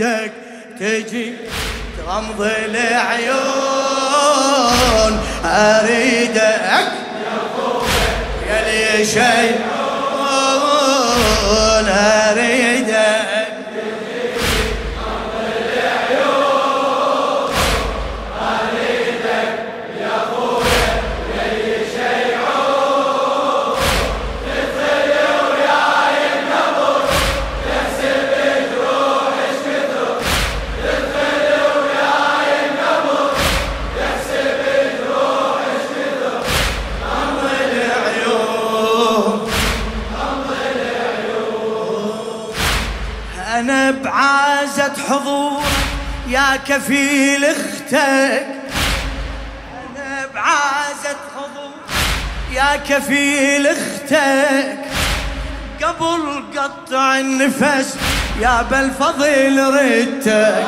اريدك تجي تغمض العيون أريدك يا لي شيء اريدك أنا بعازة حضور يا كفيل أختك. أنا بعازة حضور يا كفيل أختك. قبل قطع النفس يا بالفضل ردتك.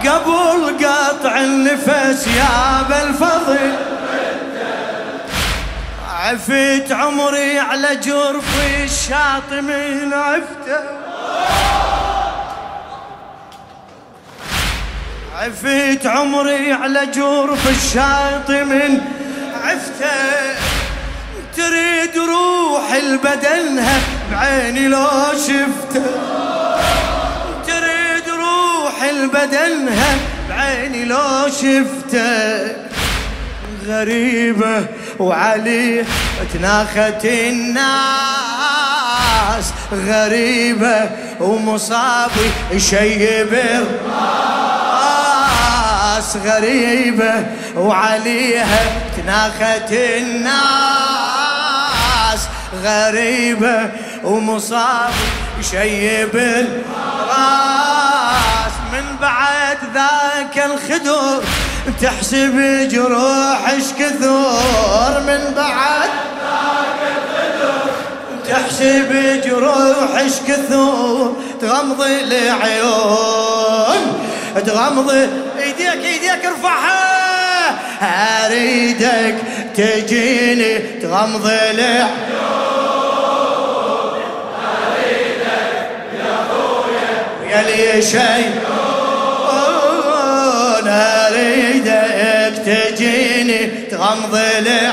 قبل قطع النفس يا بالفضل عفت عمري على جرفي الشاطئ من عفته. عفيت عمري على جرف الشاطئ من عفته. تريد روح البدنها بعيني لو شفته. تريد روح البدنها بعيني لو شفته. غريبة وعليه تناخت الناس. غريبة ومصابي شيب الراس غريبة وعليها تناخت الناس. غريبة ومصابي شيب الراس. من بعد ذاك الخدور تحسب جروح اش كثور من بعد تحسب جروح اش كثور تغمض العيون تغمض إيديك إيديك ارفعها. أريدك تجيني تغمض العيون يا لي شيء أريدك تجيني تغمض العيون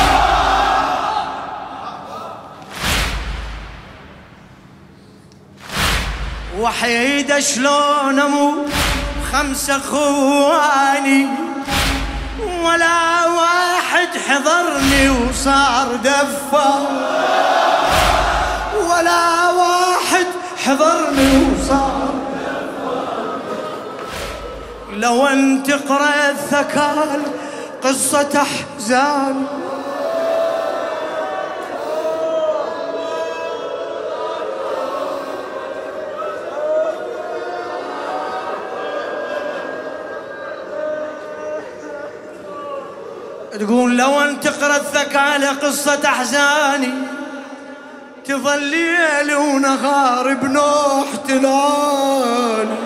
وحيد شلون أموت خمسه خواني ولا واحد حضرني وصار دفا. ولا واحد حضرني وصار لو ان تقرا الثكال قصة أحزان. تقول لو ان تقرا الثكالة قصة أحزاني تظل ليل ونهار بنوح تلالي.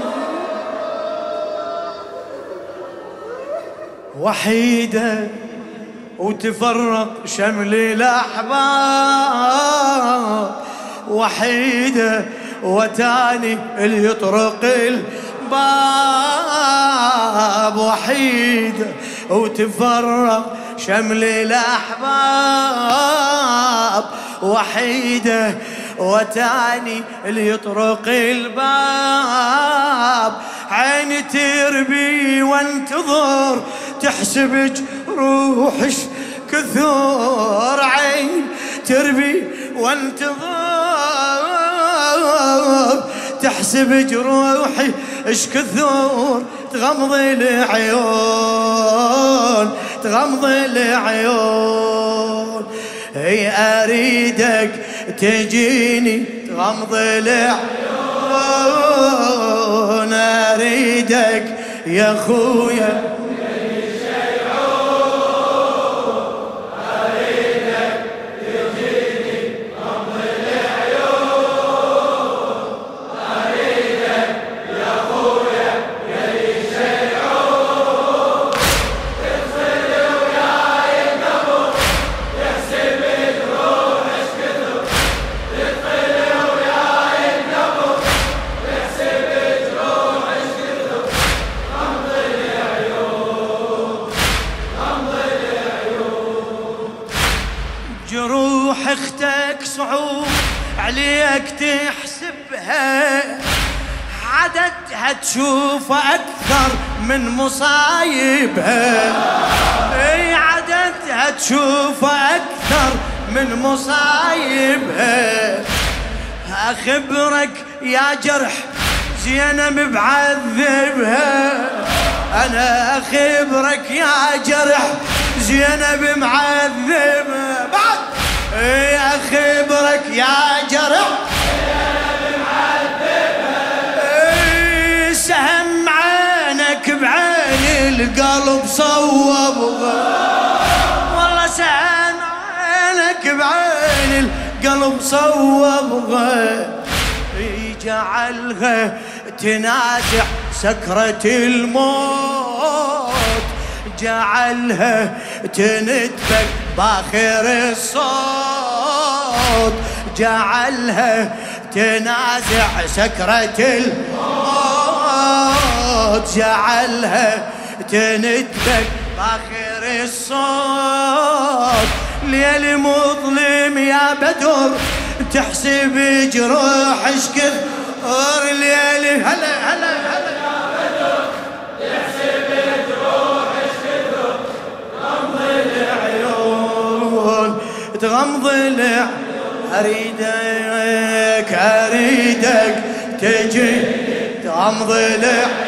وحيدة وتفرق شمل الأحباب. وحيدة وتاني اللي يطرق الباب. وحيدة وتفرق شمل الأحباب وحيدة وتاني اللي يطرق الباب. عيني تربي وانتظر تحسب روحش كثور. عين تربي وانتظر تحسب جروحي اش كثور تغمض العيون تغمض العيون. اي أريدك تجيني غمض العيون. أريدك يا خويا عددها تشوف أكثر من مصايبها أي عددها تشوف أكثر من مصايبها أخبرك يا جرح زينب بعذبها. أنا أخبرك يا جرح زينب معذبها. بعد. أي أخبرك يا جرح صوب والله سهم عينك بعين القلب صوب جعلها تنازع سكرة الموت. جعلها تندبك باخر الصوت. جعلها تنازع سكرة الموت. جعلها تندبك باخر الصوت. ليل مظلم يا بدر تحسب جروح اشكر. ليل هلا هلا هلا. تغمض العين أريدك أريدك تجي. تغمض العيون.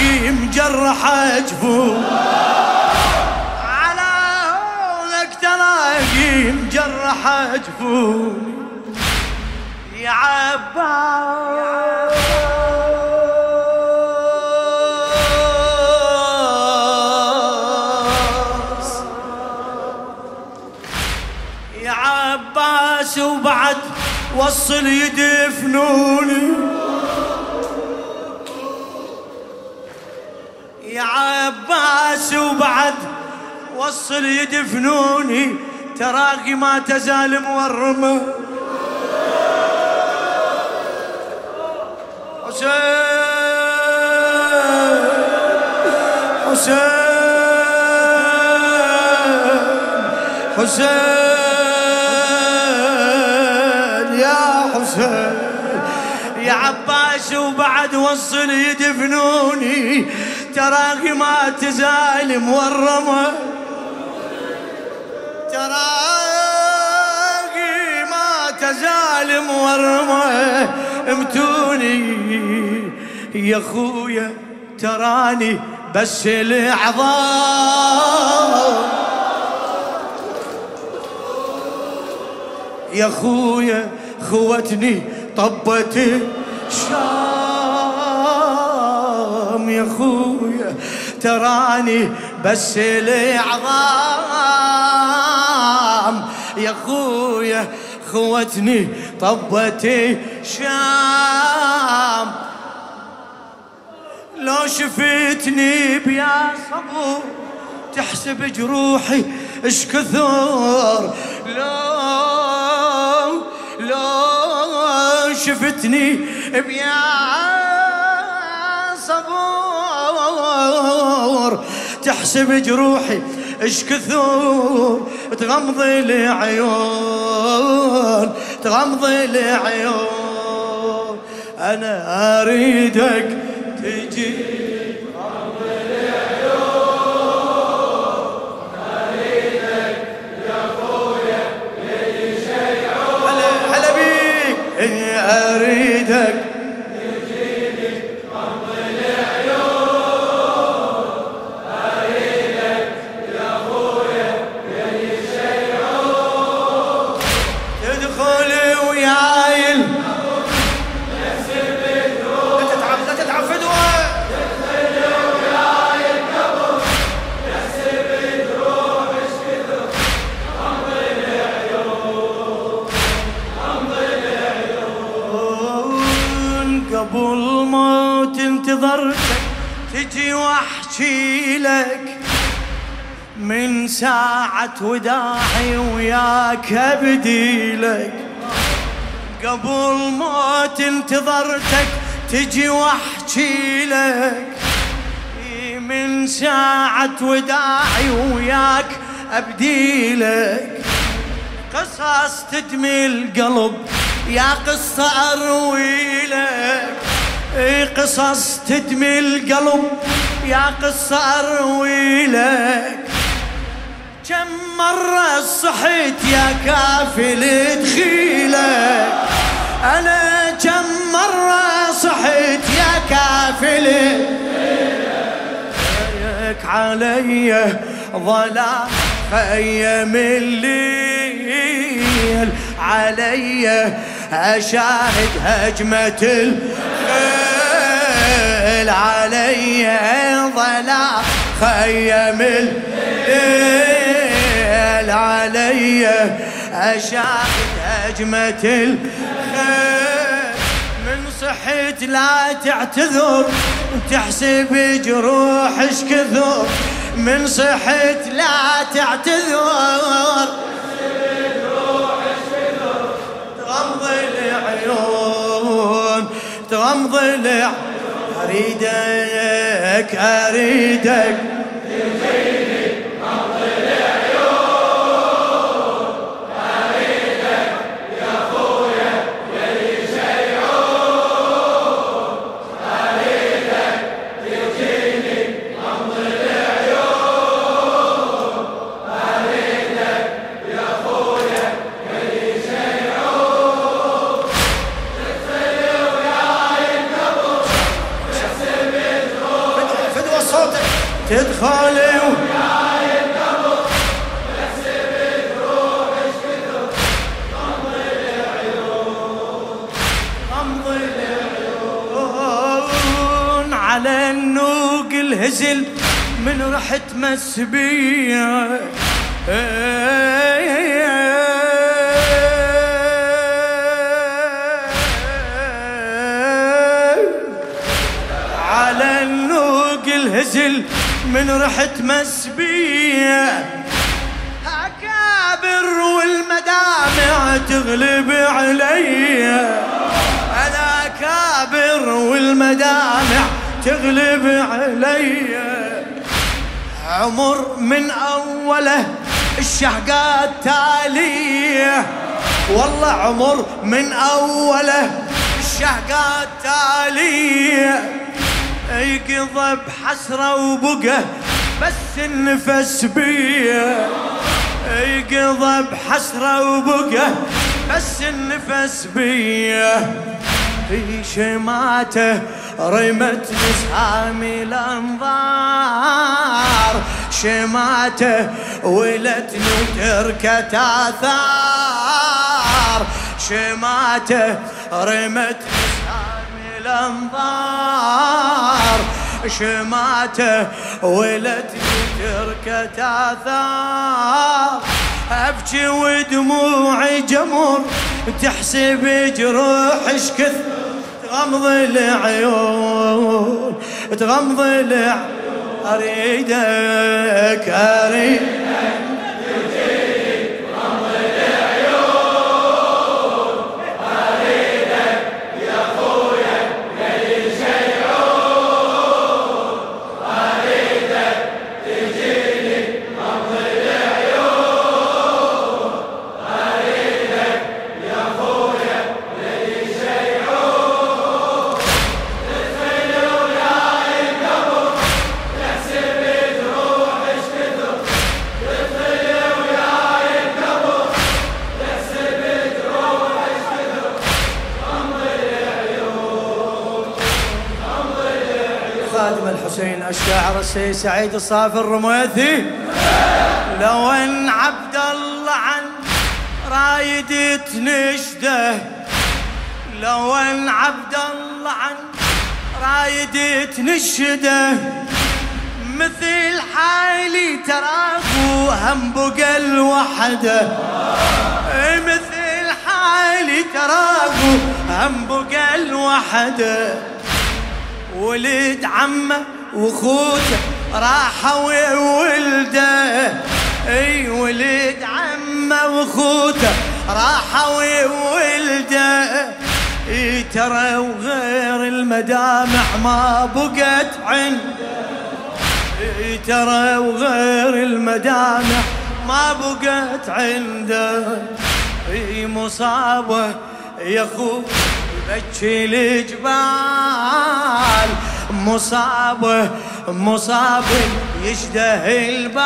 تراكي مجرحة جفون على هونك تراكي مجرحة جفوني يا عباس عباس وبعد وصل يدفنوني. يا عباس وبعد وصل يدفنوني. تراقي ما تزال مورمة. حسين حسين يا حسين يا عباس وبعد وصل يدفنوني. تراك ما تزال مورمة. تراك ما تزال مورمة. امتوني يا خويا تراني بس العظام يا خويا خوتني طبت الشام. يا خويا تراني بس العظام يا خويا خوتني طبتي شام لو شفتني بيا صبور تحسب جروحي اش كثر. لو لو شفتني بيا صبور. تحسب جروحي اش كثر تغمضي العيون تغمضي العيون أنا أريدك تجي. احكي لك من ساعة وداعي وياك أبدي لك. قبل موت انتظرتك تجي واحكي لك. من ساعة وداعي وياك أبدي لك. قصص تدمي القلب يا قصة أروي لك. قصص تدمي القلب يا قصة أروي لك. كم مرة صحيت يا كافل دخيلك أنا كم مرة صحيت يا كافل دخيلك علي ظلام خيم الليل. علي أشاهد هجمة الخيل. علي ظلام خيم الليل علي أشاهد أجمة الخيل من صحيت لا تعتذر تحسب جروحش كثر من صحيت لا تعتذر تغمض العيون تغمض العيون أريدك أريدك. على النوق الهزل من رحت مسبيه على النوق الهزل من رحت مسبية أكابر والمدامع تغلب علي. أنا أكابر والمدامع تغلب علي. عمر من أوله الشهقات تالية. والله عمر من أوله الشهقات تالية. يقضى بحسرة وبقى بس النفس بيه. يقضى بحسرة وبقى بس النفس بيه. في شماته رمت نسامي الأنظار. شماته ولتني وتركت اثار شماته رمت نسامي الأنظار. شماته ولدني تركت آثار ابكي ودموعي جمر تحسب جروح كثر. تغمض العيون تغمض العيون أريدك أريدك. سعيد الصافي الرميثي؟ لو إن عبد الله عن رايد تنشده لو إن عبد الله عن رايد تنشده مثل حالي تراكو هم بقى الوحده مثل حالي تراكو هم بقى الوحده ولد عمه وخوته راحوا وولده. اي ولد عمه وخوته راحوا وولده. اي ترى وغير المدامع ما بقت عنده. اي ترى وغير المدامع ما بقت عنده. اي مصابة يا اخو بكي الجبال. مصاب مصاب يشده البال.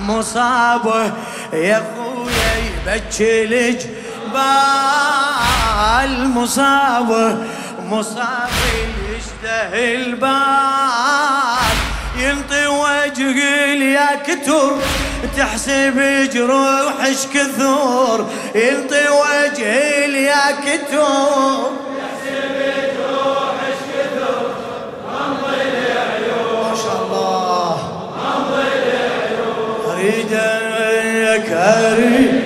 مصاب يا خويا يبكي الجبال مصاب مصاب يشده البال. ينطي وجهي يا كتر تحسب جروحش كثور ينطي وجهي يا كتر إيدك اريد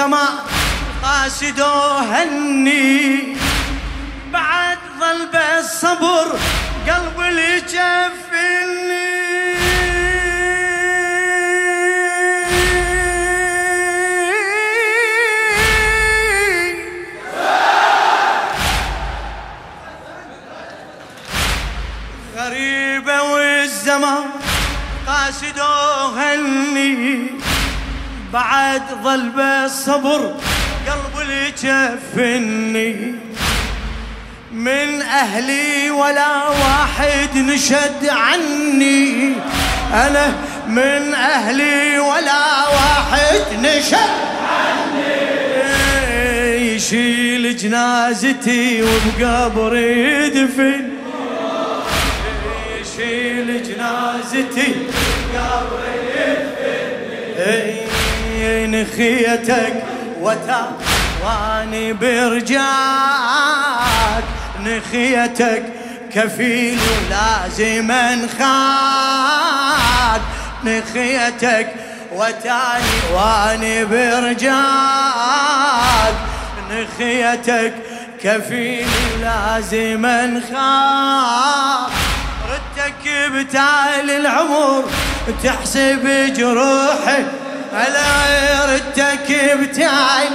والزمان قاسدو هني بعد ظل بالصبر قلب اللي بعد ظل بالصبر قلب اللي من أهلي ولا واحد نشد عني. أنا من أهلي ولا واحد نشد عني. يشيل جنازتي وبقبري يدفن. يشيل جنازتي وبقبري يدفن. نخيتك وتا واني برجاك. نخيتك كفيل ولازم انخاك. نخيتك وتاني واني برجاك. نخيتك كفيل لازم انخاك. ردك بتال العمر تحسب جروحي على ردك بتاعي.